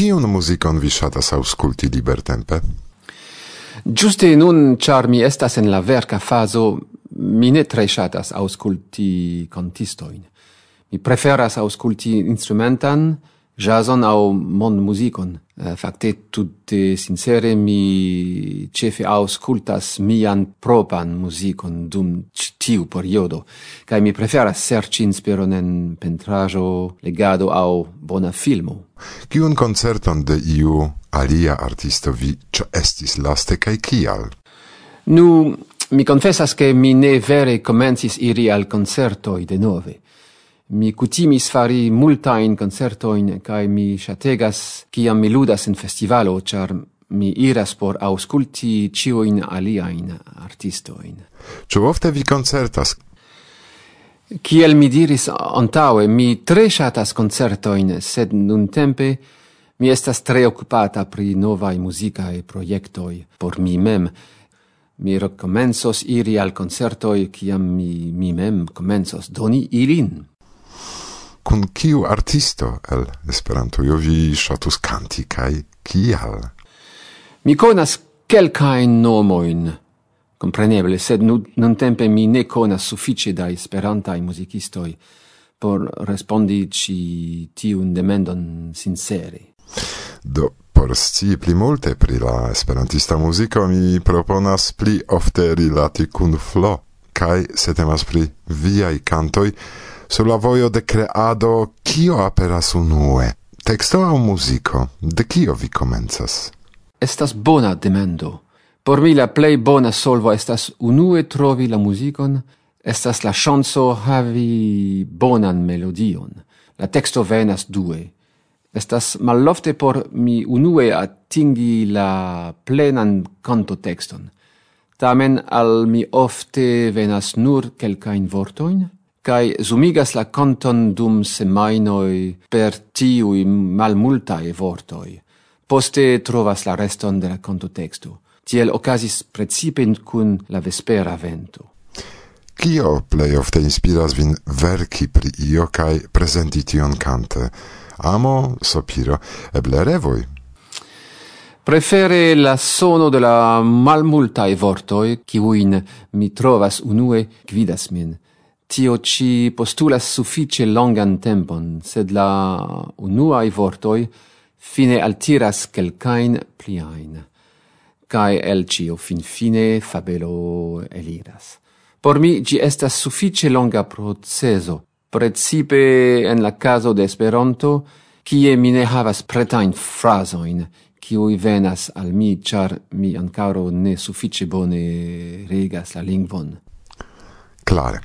Kiun muzikon vi ŝatas aŭskulti libertempe? Giuste nun, char mi estas en la verca fazo, mi ne tre ŝatas aŭskulti contistoin. Mi preferas aŭskulti instrumentan, jazzon au mon musicon. Eh, facte, tutte sincere mi cefe auscultas mian propan musicon dum tiu periodo, cae mi preferas serci inspiron en pentrajo legado au bona filmo. Cion concerton de iu alia artisto vi estis laste cae kial? Nu, mi confessas che mi ne vere comencis iri al concertoi de nove. Mi cutimis fari multajn koncertojn kaj mi chategas kiam mi ludas in festivalo, char mi iras por alia ĉiujn artisto in cio ofte vi concertas Kiel mi diris antaue mi tre concerto in sed nuntempe mi estas tre okupata pri nova musica e projektoj por mi mem. Mi recomensos iri al koncertoj, kiam mi, mi mem comensos doni ilin kun kiu artisto el Esperantujo vi ŝatus kanti kaj kial? Mi konas kelkajn nomojn, kompreneble, sed nu, nuntempe mi ne konas sufiĉe da esperantaj muzikistoj por respondi ci tiun demandon sincere. Do, por scii pli multe pri la esperantista muziko mi proponas pli ofte rilati kun flo, kaj se temas pri viaj kantoj, sur la voio de creado kio aperas unue? Texto au musico? De kio vi comenzas? Estas bona demendo. Por mi la plei bona solvo estas unue trovi la musicon estas la chanso havi bonan melodion. La texto venas due. Estas malofte por mi unue atingi la plenan cantotekston. Tamen al mi ofte venas nur quelcain vortoin, kai sumigas la conton dum semainoi per tiui malmultae vortoi. Poste trovas la reston de la contotextu. Tiel ocasis precipe cun la vespera vento. Kio plei ofte inspiras vin verci pri io kaj presenti tion kante? Amo, sopiro, eble revoi? Prefere la sono de la malmultae vortoi, kiujn mi trovas unue, gvidas min – tio ci postulas suffice longan tempon, sed la unuae vortoi fine altiras quelcain pliain, cae el cio fin fine fabelo eliras. Por mi gi estas suffice longa proceso, precipe en la caso de Esperanto, kie mi ne havas pretain frasoin, kiui venas al mi, char mi ancaro ne suffice bone regas la lingvon. Clare.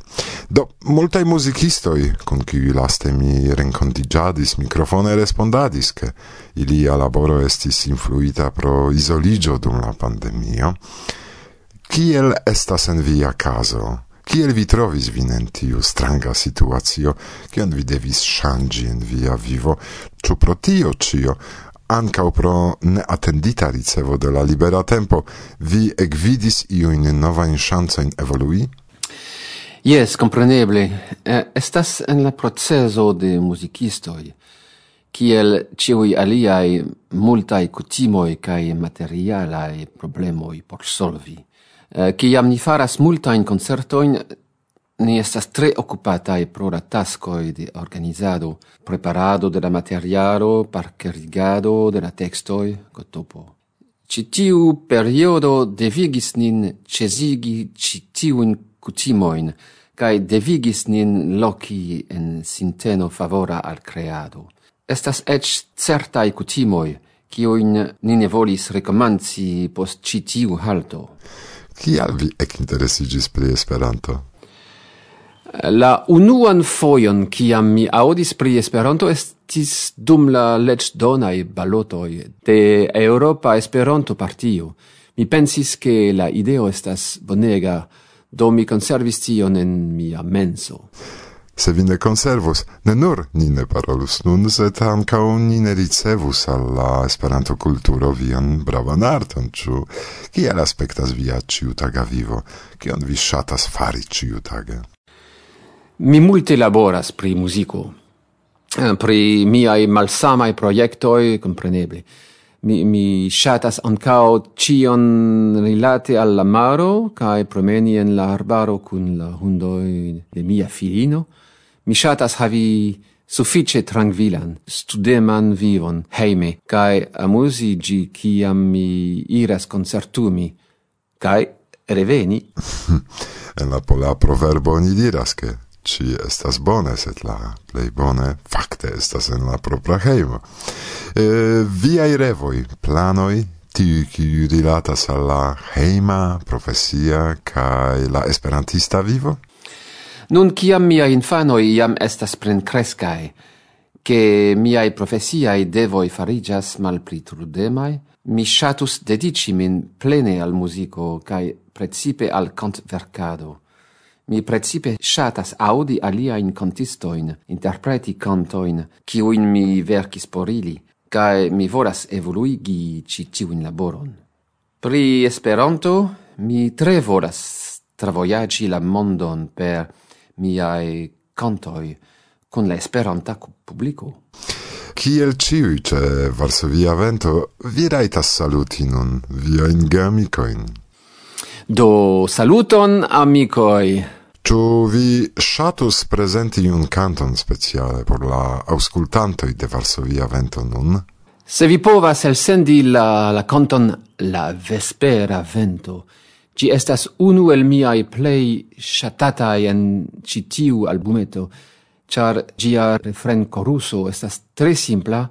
Do, multai musicistoi, con cui laste mi rencontigiadis, microfone respondadis, che ilia laboro estis influita pro isoligio dum la pandemio, kiel estas en via caso? Kiel vi trovis vin en tiu stranga situatio? kion vi devis shangi en via vivo, ĉu pro tio cio, ancau pro neatendita ricevo de la libera tempo, vi ekvidis iujn novain ŝancojn evolui? Yes, compreneble. Eh, estas en la proceso de musicistoi, kiel ciui aliai multai cutimoi cae materialae problemoi por solvi. Eh, Ciam ni faras multain concertoin, ni estas tre occupatae pro la tascoi de organizado, preparado de la materialo, parcerigado de la textoi, cotopo. Citiu periodo devigis nin cesigi citiuin cutimoin, cae devigis nin loci en sinteno favora al creado. Estas ec certai cutimoi, cioin nine volis recomanci post citiu halto. Cial vi ec interesigis pri Esperanto? La unuan foion ciam mi audis pri Esperanto estis dum la lecdonai balotoi de Europa Esperanto Partio. Mi pensis che la ideo estas bonega, do mi conservis tion en mia menso. Se vi ne conservus, ne nur ni ne parolus nun, sed ankaŭ ni ne ricevus alla esperanto culturo vian bravan arton, ciu kiel aspectas via ciutaga vivo, kion vi shatas fari ĉiutage? Mi multe laboras pri musico, eh, pri miaj malsamaj projektoj, comprenebli mi mi shatas ancao cion rilate al maro kai promeni en la arbaro kun la hundoi de mia filino. Mi shatas havi suffice tranquilan studeman vivon heime kai amusi gi kiam mi iras concertumi kai reveni. En la pola proverbo ni diras che ci estas bone, sed la plei bone fakte estas en la propra hejmo. E, viaj revoj, planoj, tiuj kiuj rilatas al la hejma, profesia kaj la esperantista vivo? Nun kiam miaj infanoj jam estas plenkreskaj, ke miaj profesiaj devoj fariĝas malpli trudemaj, mi ŝatus dediĉi min plene al muziko kaj precipe al kantverkado. Mi precipe shatas audi alia in contistoin interpreti cantoin, ciuin mi vercis por ili, cae mi volas evoluigi ci ciuin laboron. Pri Esperanto, mi tre volas travoiagi la mondon per miai cantoi con la Esperanta publico. Kiel ciui ce Varsovia Vento, vi raitas saluti nun viain gamicoin. Do saluton amicoi! Tu vi shatus presenti un canton speciale por la auscultantoi de Varsovia Vento nun? Se vi povas elsendi la, la canton La Vespera Vento, ci estas unu el miai plei shatatai en citiu albumeto, char gia refren coruso estas tre simpla,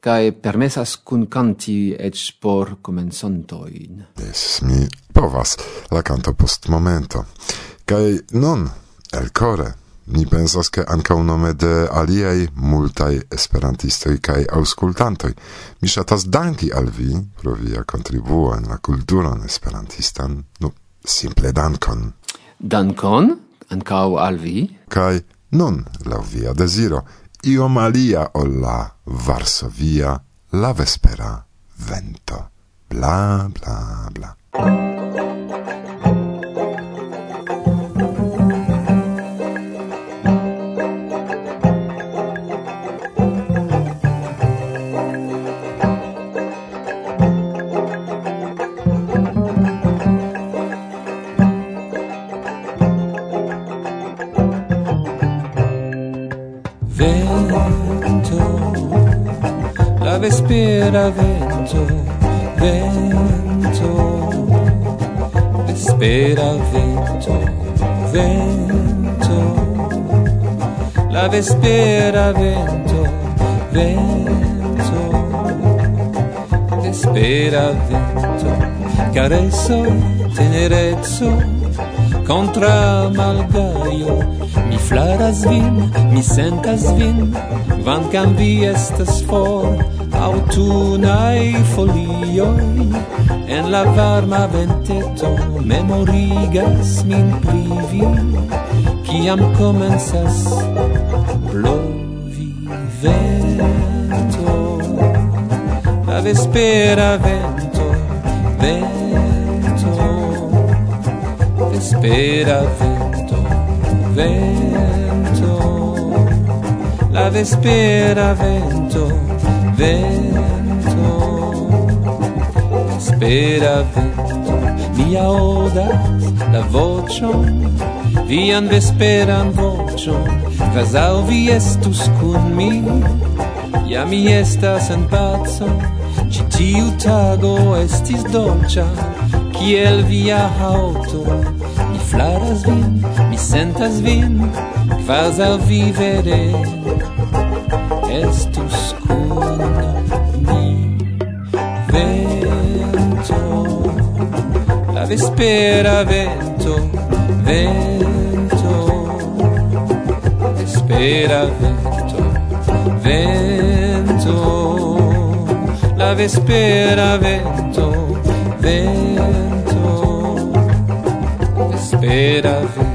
cae permesas cun canti ec por comensantoin. Yes, mi provas la canto post momento. Kai non, el core, mi pensas che anca un nome de aliei multai esperantistoi kai auscultantoi. Mi shatas danki al vi pro via contribuo en la culturon esperantistan, nu, simple dankon. Dankon, ancau al vi. Kai non, lau via desiro, iom alia ol la Varsovia la vespera vento. Bla, bla, bla. Vespera vento, vento Vespera vento, vento La vespera vento, vento Vespera vento carezzo, tenerezzo Contra malgaio. Mi flaras vin, mi sentas vin van cambi estas for autunai folioi. En la varma venteto memorigas min privi kiam comenzas blovi vento la vespera vento vento vespera vento vento. La vespera vento vento. Spera vento Mi aŭdas la vocio Vian vesperan vocio. Kvazaŭ vi estus cun mi Ja mi estas en pazzo. Ci tiu tago estis dolcia Kiel via auto. Mi flaras vin, mi sentas vin Kvazaŭ vi vere estus kun ni vento. La vespera vento vento. Vespera vento vento. La vespera vento vento. Vespera vento.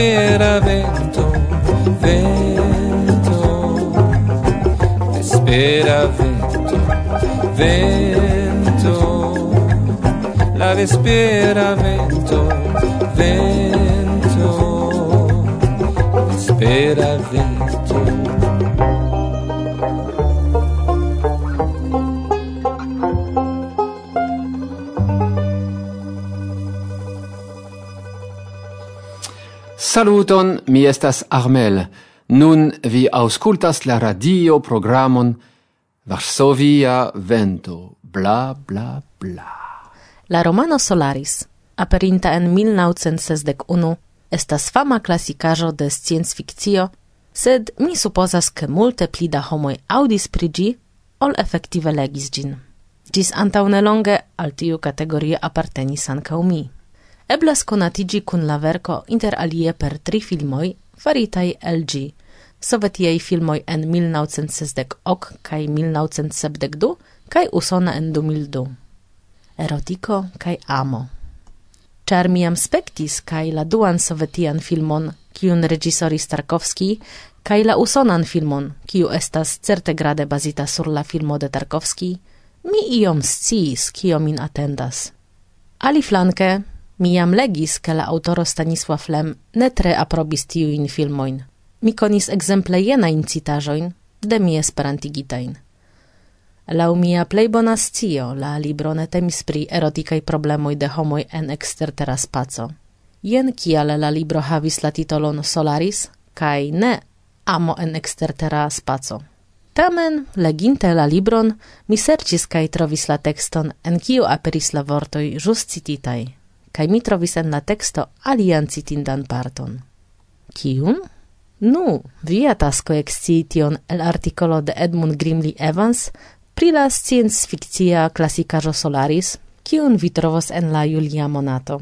spera vento vento. Espera vento vento. La vespera vento vento. Espera vento. Saluton, mi estas Armel. Nun vi auscultas la radio programon Varsovia Vento, bla bla bla. La romano Solaris, aperinta en 1961, estas fama classicajo de science fictio, sed mi supposas ke multe pli da homoj aŭdis pri ĝi, ol efektive legis ĝin. Gis antaŭ nelonge al tiu kategorio apartenis ankaŭ mi eblas konatigi cun la verco inter alie per tri filmoi faritai LG. Sovetiei filmoi en 1960 ok kaj 1972 kaj usona en 2002. Erotiko kaj amo. Char miam spectis spektis kaj la duan sovetian filmon, kiun regisori Tarkovski, kaj la usonan filmon, kiu estas certegrade bazita sur la filmo de Tarkovski, mi iom sciis, kio min atendas. Ali flanke, Mi jam legis, ke la autoro Stanisław Lem ne tre aprobis tiujn filmojn. Mi konis ekzemple jenajn citaĵojn de mi esperantigitajn. Laŭ mia plej bona scio, la libro ne temis pri erotikaj problemoj de homoj en ekstertera spaco. Jen kial la libro havis la titolon Solaris kaj ne Amo en ekstertera spaco. Tamen, leginte la libron, mi serĉis kaj trovis la tekston, en kiu aperis la vortoj ĵus cititaj kai mi trovis en la texto alian citindan parton. Kiun? Nu, via tasko excition el articolo de Edmund Grimley Evans pri la science fictia classica Solaris, kiun vi trovos en la julia monato.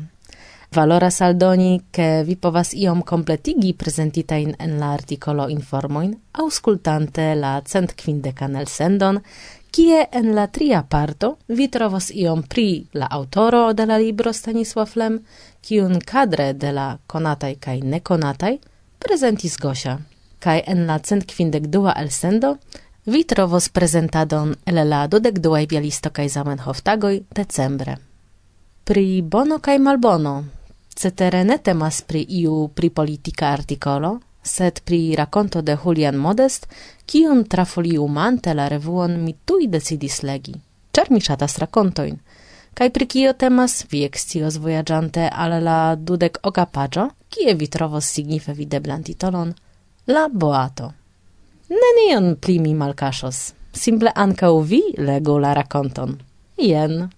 Valora saldoni, ke vi povas iom completigi presentitain en la articolo informoin, auscultante la cent quindecan el sendon, kie en la tria parto vi trovos iom pri la autoro de la libro Stanisław Lem, kiun kadre de la konataj kaj nekonataj prezentis Gosia. Kaj en la cent el sendo vi trovos prezentadon el la dudekduaj bialisto kaj Zamenhof tagoj decembre. Pri bono kaj malbono, cetere ne temas pri iu pri politika artikolo, sed pri rakonto de Julian Modest, kiun trafoliumante la revuon mi tui decidis legi, ĉar mi ŝatas rakontojn. Kaj pri kio temas, vi ekscios vojaĝante al la dudek oka paĝo, kie vi trovos signife videblan titolon La Boato. Nenion pli mi malkaŝos, simple ankaŭ vi legu la rakonton. Jen.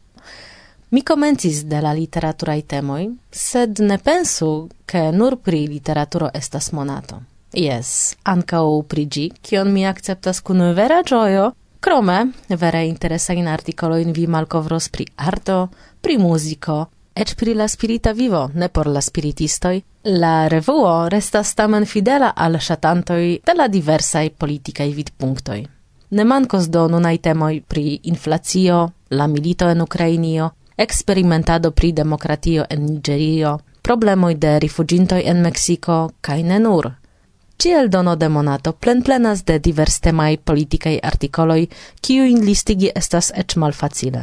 Mi komencis de la literaturaj temoj, sed ne pensu, ke nur pri literaturo estas monato. Yes, ancau prigi, kion mi acceptas kun vera gioio, crome vere articolo in vi malcovros pri arto, pri musico, ec pri la spirita vivo, ne por la spiritistoi, la revuo restas tamen fidela al shatantoi de la diversai politicae vidpunctoi. Ne mancos do nunai temoi pri inflacio, la milito en Ukrainio, experimentado pri democratio en Nigerio, problemoi de rifugintoi en Mexico, cae ne nur – Ciel dono de monato plenplenas de diverstemaj politikaj kiu in listigi estas ec mal facile.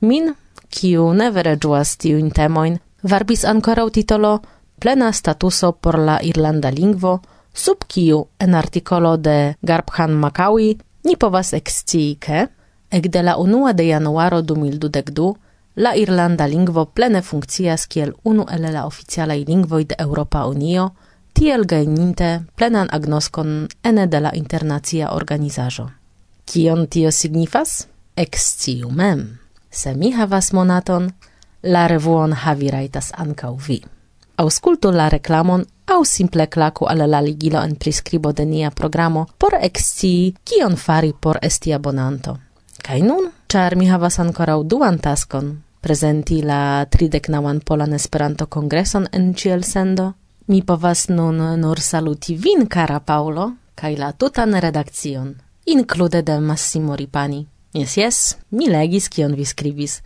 Min, kiu ne vere juas tiu in temoin, varbis ancora titolo plena statuso por la irlanda lingvo, sub kiu en artikolo de Garbhan Makawi ni povas ekscii ke ekde la unua de januaro 2022, la irlanda lingvo plene funkcias kiel unu el la oficialaj lingvoj de Europa Unio – tiel gajninte plenan agnoskon ene de la internacia organizaĵo. Kion tio signifas? Eksciu mem. Se mi havas monaton, la revuon havi rajtas ankaŭ vi. Aŭskultu la reklamon aŭ simple klaku al la ligilo en priskribo de nia programo por ekscii kion fari por esti abonanto. Kaj nun, ĉar mi havas ankoraŭ duan taskon, prezenti la trideknaŭan Polan Esperanto-kongreson en Ĉielsendo, Mi povas nun nur saluti vin, cara Paolo, kai la tutan redakcion, include de Massimo Ripani. Yes, yes, mi legis kion vi scribis,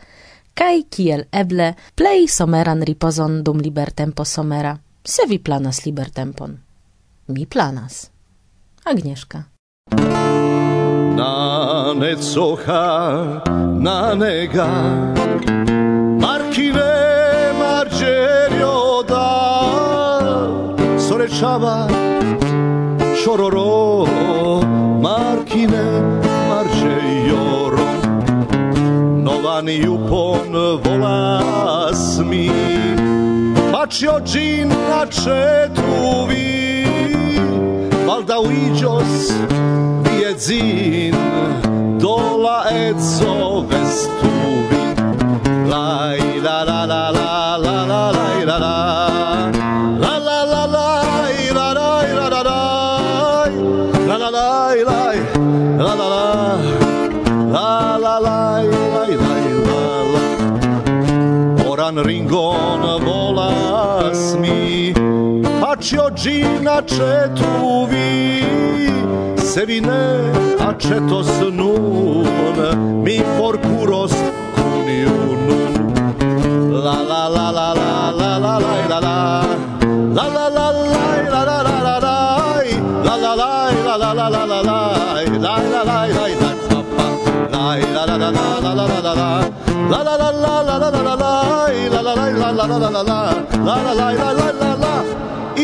kai kiel eble plei someran ripozon dum libertempo somera, se vi planas libertempon. Mi planas. Agnieszka. Na necocha, na nega, markine margerio, Warszawa, Szororo, Markine, Marciejoro. Novan jupon volas mi, Macio gin na cetuvi, Valdauigios, Viedzin, Dola etso vestuvi. Regina cetuvi Se vine acetos nun Mi forcuros la la La la la la la la la la la la la la la la la la la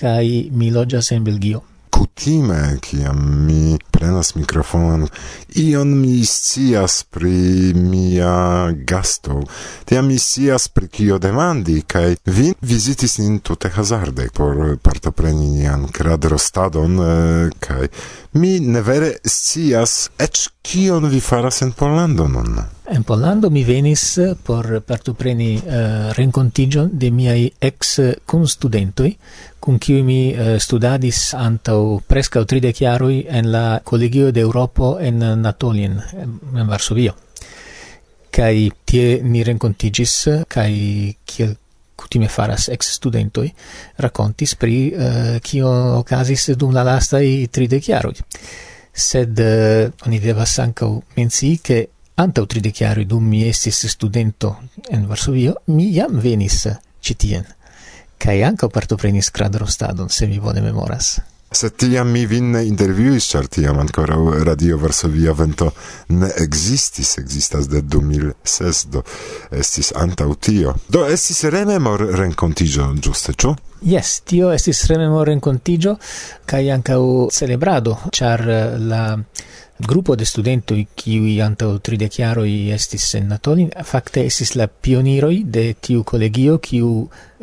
kai mi loĝas en Belgio kutime, kiam mi prenas mikrofonon, ion mi scias pri mia gasto, tiam mi scias pri kio demandi, kai vi visitis nin tute hazarde por partopreni nian kradrostadon, eh, kai mi nevere scias ec kion vi faras en Pollando nun. En Pollando mi venis eh, por partopreni eh, uh, rencontigion de miai ex kunstudentoj, cum qui mi uh, studadis antau prescau tride chiarui en la Collegio d'Europo en Natolien, en Varsovio. Cai tie ni rencontigis, cai kiel cutime faras ex studentoi, racontis pri uh, kio ocasis dum la lastai tride chiarui. Sed uh, oni devas ancau menci che antau tride iarui dum mi estis studento en Varsovio, mi jam venis citien, Kai ancau partoprenis cradrostadon, se mi bone memoras. Sed tiam mi vin ne interviuis, ĉar tiam ankoraŭ Radio Varsovia Vento ne ekzistis, ekzistas de 2006, do estis antaŭ tio. Do estis rememor renkontiĝo, ĝuste, ĉu? Yes, tio estis rememor renkontiĝo kaj ankaŭ celebrado, ĉar eh, la Gruppo de studentoi qui antau chiaro i estis senatorin, facte estis la pioniroi de tiu collegio qui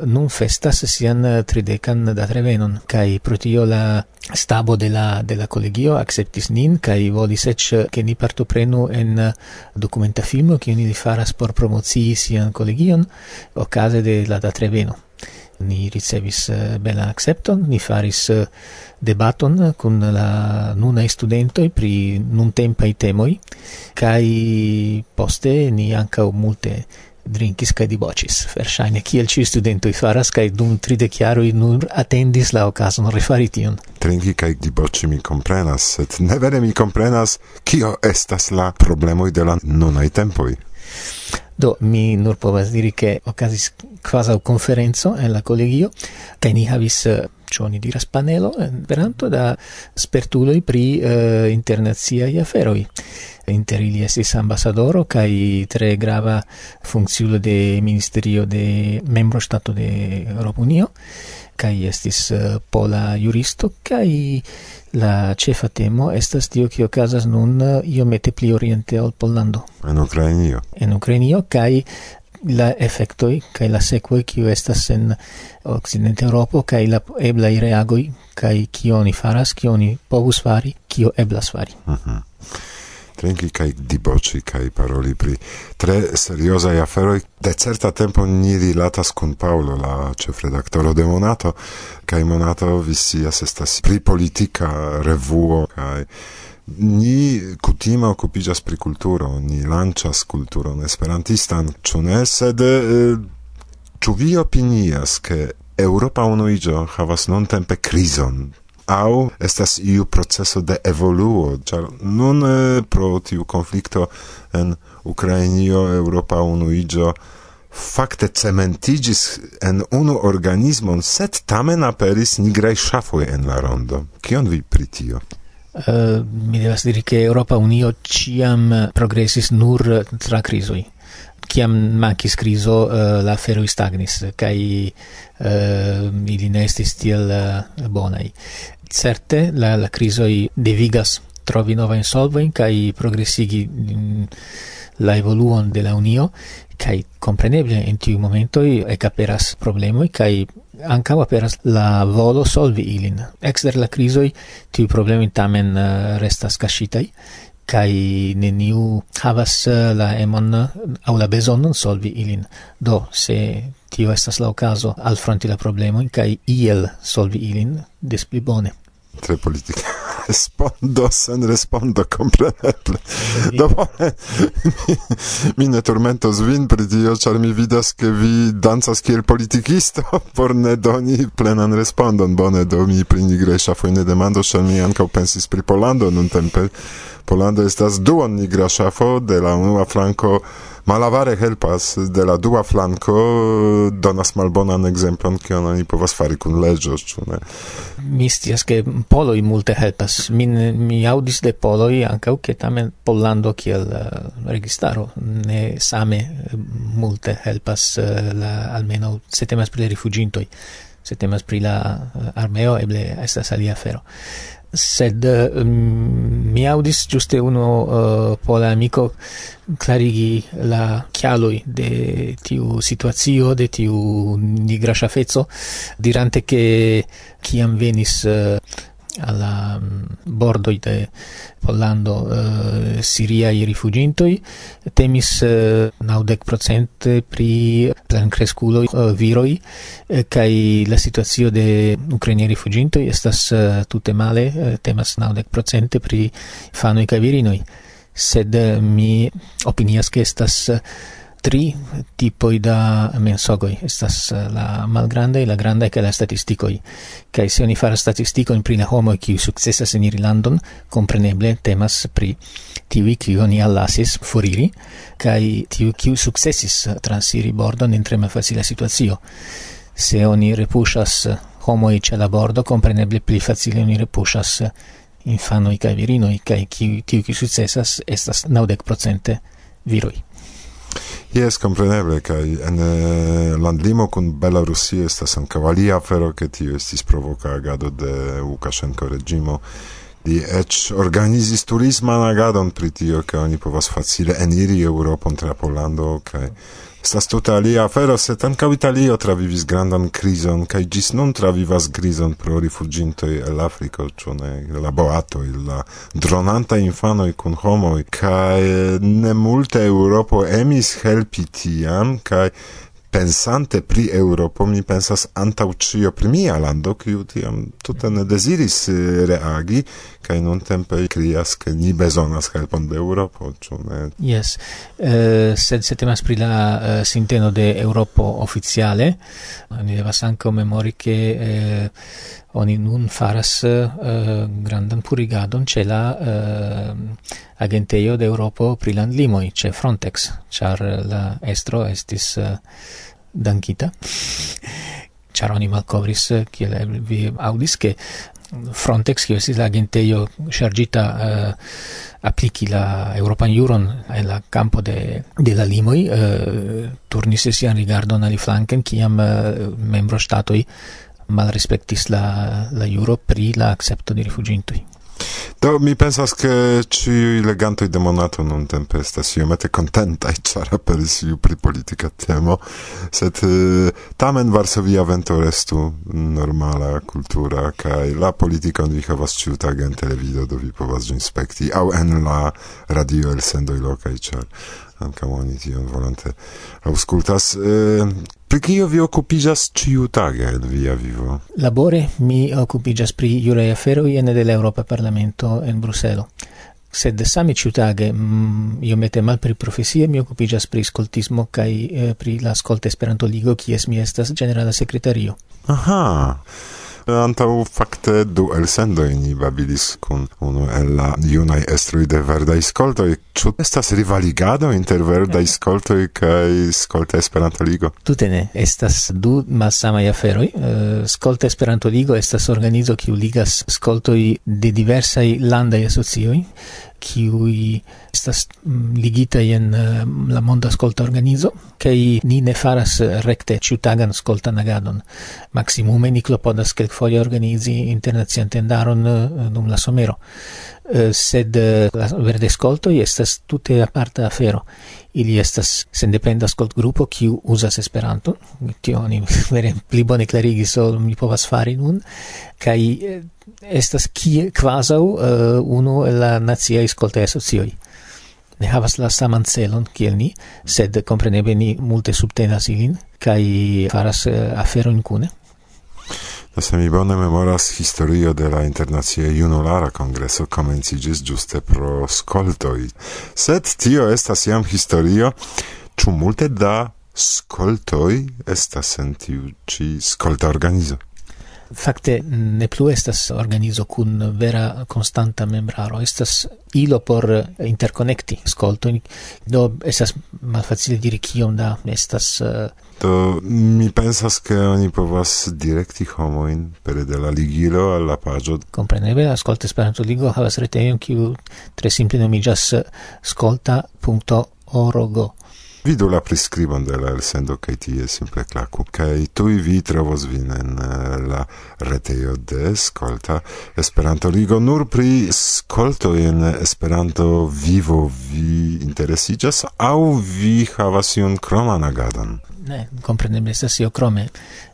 non festas sian tridecan da trevenon kai protio la stabo de la, de la collegio acceptis nin, kai volis ec che ni partoprenu en documenta filmo, cion ili faras por promocii sian collegion, ocase de la datreveno ni ricevis eh, bela accepton, ni faris eh, debaton eh, kun la studento studentoi pri nuntempai temoi, kai poste ni ancau multe drinkis kai dibocis. Verŝajne kiel ĉiuj studento faras kai dum tride chiaro i nur atendis la okazon refari tion. drinki kai diboci mi komprenas, sed ne vere mi komprenas kio estas la problemoj de la nunaj tempoj. Do mi nur povas diri che ocasis quasi conferenzo en la collegio che ni havis eh, cioni diras panelo veranto da spertuloi pri eh, internaziai aferoi. Inter ili esis ambasadoro kai tre grava funkciulo de ministerio de membro stato de Europa Unio kai estis uh, pola juristo kai La cefa temo estas tio che okazas nun eh, io mette pli oriente ol Pollando. En Ukrainio. En Ukrainio kaj la effectoi kai la sequoi kiu estas en occidente Europo kai la ebla reagoi kai oni faras kioni povus fari kio eblas fari. Uh -huh trinki kaj diboci kaj paroli pri tre seriozaj aferoj. De certa tempo ni rilatas kun Paulo la ĉefredaktoro de Monato kaj Monato vi scias estas pri politika revuo kaj ni kutima okupiĝas pri kulturo ni lanĉas kulturon esperantistan ĉu ne? Sed eh, ĉu vi opinias ke Europa unuiĝo havas nuntempe krizon? au estas iu proceso de evoluo, ĉar nun eh, pro tiu konflikto en Ukrainio, Europa unuiĝo fakte cementigis en unu organismon, sed tamen aperis nigraj ŝafoj en la rondo. Kion vi pri tio? Uh, mi devas diri che Europa Unio ciam progressis nur tra crisoi kiam mankis criso uh, eh, la feroi stagnis kai uh, eh, ili ne estis tiel eh, uh, bonai certe la la crisoi devigas trovi nova insolvoin kai progressigi mm, la evoluon de la unio kai compreneble in tiu momento ecaperas problemo kai ancau aperas la volo solvi ilin. Exter la crisoi tiu problemi tamen uh, restas cascitai kai neniu havas eh, la emon eh, au la bezonon solvi ilin. Do, se tio estas la ocaso, alfronti la problemoin kai iel solvi ilin des pli bone. Tre politica respondo sen respondo, compreneble. Do bone, mi, ne turmentos vin pri tio, ĉar mi vidas, ke vi dancas kiel politikisto por ne doni plenan respondon. Bone, do mi pri nigraj ŝafoj ne demandos, ĉar mi ankaŭ pensis pri Polando nuntempe. Polando estas duon nigra ŝafo de la unua flanko Malavare helpas de la dua flanco donas malbonan exemplon ke oni povas fari kun leĝo ĉu ne? Mistias ke poloj multe helpas. Mi mi aŭdis de poloj ankaŭ ke tamen Pollando kiel eh, registaro. Ne same eh, multe helpas eh, la almenaŭ se temas pri rifuĝintoj se temas pri la armeo eble estas alia afero. sed um, mi audis giuste uno uh, pola amico clarigi la chialoi de tiu situazio, de tiu nigra shafezzo, dirante che chiam venis uh, alla mm, bordo de Pollando eh, i rifugintoi temis eh, naudec procent pri plancresculoi eh, viroi eh, kai la situazio de ucraini rifugintoi estas eh, tutte male eh, temas naudec procent pri fanoi kai virinoi. Sed eh, mi opinias che estas eh, tri tipoi da mensogoi. Estas eh, la malgrande la grandai, ca la statisticoi. che se oni faras statisticoin pri la homo kiu successa in Irlandon, compreneble temas pri tiui qui oni allasis foriri, kai tiu kiu successis transiri bordon in tre facile situazio. Se oni repushas homoi ce la bordo, compreneble pli facile oni repushas infanoi cae virinoi, cae tiu kiu successas estas naudec procente viroi. Yes, compreneble, kai en eh, landlimo kun Belarusio estas ankaŭ alia afero, ke tio estis provoka agado de Lukashenko reĝimo. Li eĉ organizis turisman agadon pri tio, ke oni povas facile eniri Eŭropon tra Pollando kaj okay? Estas tuta alia afero, sed ankaŭ Italio travivis grandan krizon kaj ĝis nun travivas krizon pro rifuĝintoj el Afriko, ĉu ne? La boatoj, la dronantaj infanoj kun homoj kaj ne multe Eŭropo emis helpi tiam kaj pensante pri Europo mi pensas antau cio pri mia lando, kiu tiam tuta ne deziris eh, reagi kai non tempe krias ke ni bezonas helpon de Europo, ĉu ne? Yes. Uh, sed se temas pri la uh, sinteno de Europo oficiale, ni devas ankaŭ memori che... uh, oni nun faras uh, grandan purigadon ce la eh, uh, agenteio de Europo pri landlimoj ce Frontex, char la estro estis uh, dankita. char oni malcovris, kiel vi audis, che Frontex, che estis la agentejo chargita uh, apliki la Europan juron en la campo de, de la limoi, uh, turnis sian rigardon aliflanken, kiam uh, membro statoi malrespektis la, la juro pri la accepto de rifugintui. Do mi pensas che ci legantoi de monato non tempe estas iomete contentai ĉar aperis iu pri politica temo, sed eh, tamen Varsovia vento restu normala kultura kaj la politikon vi havas ĉiutage en televido do vi povas ĝin spekti aŭ en la radio elsendoj lokaj ĉar ankaŭ oni tion volonte auscultas. Eh, pri kio vi occupigas ciu tage en via vivo? Labore mi occupigas pri juraj aferoi ene de Parlamento en Bruselo sed same ciutage mm, io mette mal pri profesie mi occupigas pri scoltismo kai eh, pri la scolta esperanto ligo kies mi estas generala sekretario aha Antau fakte du elsendoj ni babilis kun unu el la junaj estroj de verdaj skoltoj. Ĉu estas rivaligado inter verdaj skoltoj kaj skolta Esperantoligo? Tute ne. Estas du malsamaj aferoj. Eh, skolta Esperantoligo estas organizo kiu ligas skoltoj de diversaj landaj asocioj qui estas mm, ligita en eh, la monda ascolta organizo, che ni ne faras recte ciutagan ascolta nagadon maximum ni klopodas kelkfoje organizi internacian tendaron eh, dum la somero. Eh, sed eh, la verde ascolto estas tute aparta afero. Ili estas sendependa ascolt gruppo kiu uzas esperanto tio oni vere pli bone clarigi so mi povas fari nun. Kai eh, estas kie kvazaŭ uh, unu la naciaj ascolta asocioj. Ne havas la saman celon kiel ni sed kompreneble ni multe subtenas ilin kai faras uh, aferojn kune. Do se mi bone memoras historio de la internacia junulara congreso comencigis giuste pro scoltoi. Sed tio estas iam historio, ču multe da scoltoi estas en tiu ci scolta organizo? Fakte ne plu estas organizo kun vera konstanta membraro, estas ilo por interkonekti skoltojn, do estas malfacile diri kiom da estas uh, Do mi pensas che oni povas direkti homoin pere de la ligilo al la pagio. Compreneble, ascolta Esperanto Ligo havas retejon kiu tre simple nomiĝas skolta.org. Vidu la prescribon de la elsendo kaj tie simple klaku. Kaj tuj vi trovos vin en eh, la retejo de Skolta Esperanto Ligo nur pri skolto en Esperanto vivo vi interesiĝas aŭ vi havas iun kroman agadon ne, compreneble estas io crome.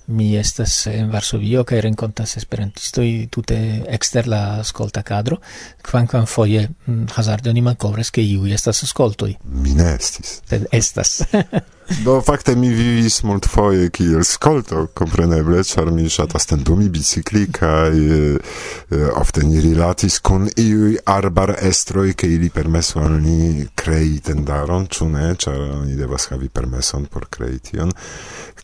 Mi estas en Varsovio kaj renkontas esperantistoj tute ekster la ascolta kadro, kvankam foje mm, hazarde oni malkovras ke iuj estas ascoltoj. Mi ne estis. Sed estas. Do fakte mi vivis multfoje kiel skolto, kompreneble, ĉar mi ŝatas tendumi bicikli kaj eh, ofte ni rilatis kun iuj arbar estroj, ke ili permesu al ni krei tendaron, ĉu ne, ĉar oni devas havi permeson por krei tion.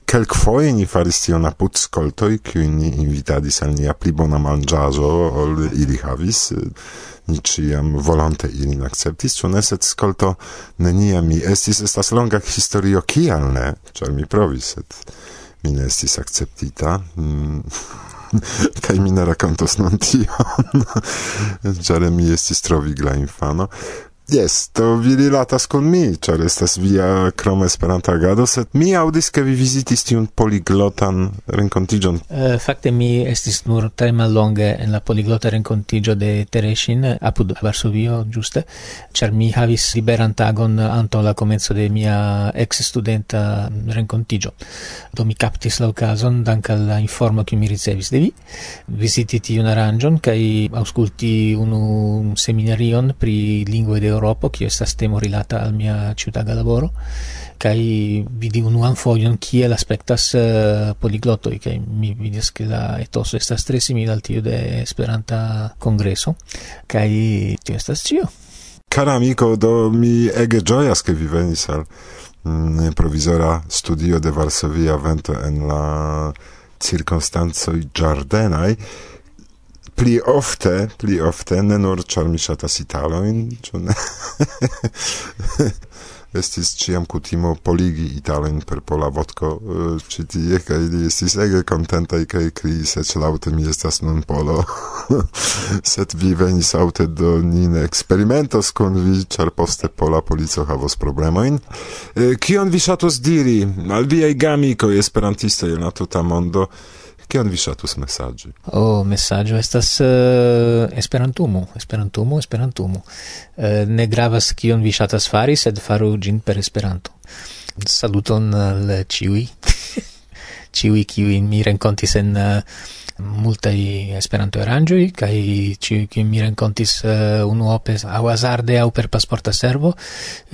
Kelkfoje ni faris tion apud skoltoj, kiuj ni invitadis al nia pli bona manĝaĵo, ol ili havis. Eh, niciam volonte ilin acceptis, ĉu neset skolto neniam mi estis, estas longa historio kial ne, ĉar mi provis, et mi ne estis acceptita. Mm. kaj mi ne rakontos non tion, ĉar mi estis trovigla infano. Yes, to vi rilatas con mi, char estas via krom esperanta agado, sed mi audis ke vi vizitis tiun poliglotan renkontiĝon. Uh, fakte mi estis nur tre mallonge en la poliglota renkontiĝo de Tereshin, apud Varsovio, ĝuste, ĉar mi havis liberan tagon antaŭ la komenco de mia ex-studenta renkontiĝo. Do mi captis la okazon dank al la informo kiu mi ricevis de vi, visiti tiun aranĝon kaj aŭskulti unu seminarion pri lingue de Eŭropo, che estas temo rilata al mia ĉiutaga laboro, kaj vidi unuan chi kiel l'aspectas uh, eh, poliglotto, che mi vidis che la etoso estas tre simila al tio de Esperanta kongreso, kaj tio estas ĉio. Cara amico, do mi ege gioias che vi venis al mm, provvisora studio de Varsovia vento en la circostanzoi giardenai, pli ofte, pli ofte, ne nur char mi shatas italoin, ĉu ne? estis ciam cutimo poligi italojn per pola vodko eh, ci tie ca ili estis ege contentai, ca i criis, ec laute mi estas nun polo Set vi venis aute do nin experimentos con vi char poste pola polico havos problemoin. Eh, kion vi ŝatus diri al viei gamikoj esperantistoi in la tuta mondo Kion vi ŝatus mesaĝi? O, oh, mesaĝo estas uh, Esperantumo, Esperantumo, Esperantumo. Uh, ne gravas kion vi ŝatas fari, sed faru ĝin per Esperanto. Saluton al ĉiuj ciui kiui mi rencontis en eh, uh, multai esperanto arangioi kai ci kiui mi rencontis eh, uh, unuope a hazarde au per pasporta servo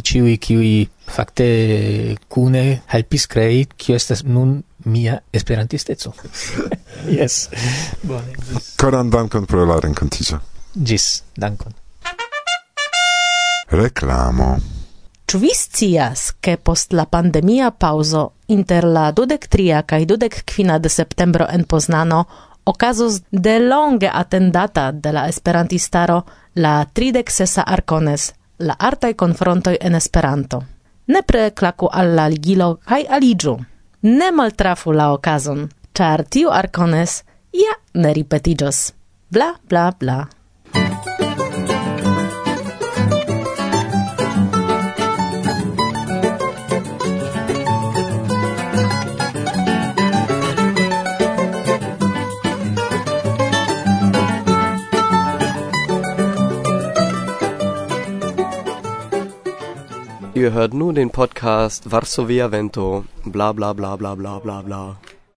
ciui kiui fakte cune helpis crei kio estas nun mia esperantisteco yes bone koran dankon pro la renkontiĝo Gis, dankon. Reklamo. Ĉu vi scias, ke post la pandemia paŭzo Inter la dudec tria cae de septembro en Poznano okazos de longe attendata de la esperantistaro la tridec sesa arcones, la artaj konfrontoj en Esperanto. Ne al alla ligilo kaj aliĝu. Ne maltrafu la okazon, char tiu arcones ja ne ripetigios. Bla, bla, bla. Hört nun den Podcast Varsovia Vento, bla bla bla bla bla bla bla.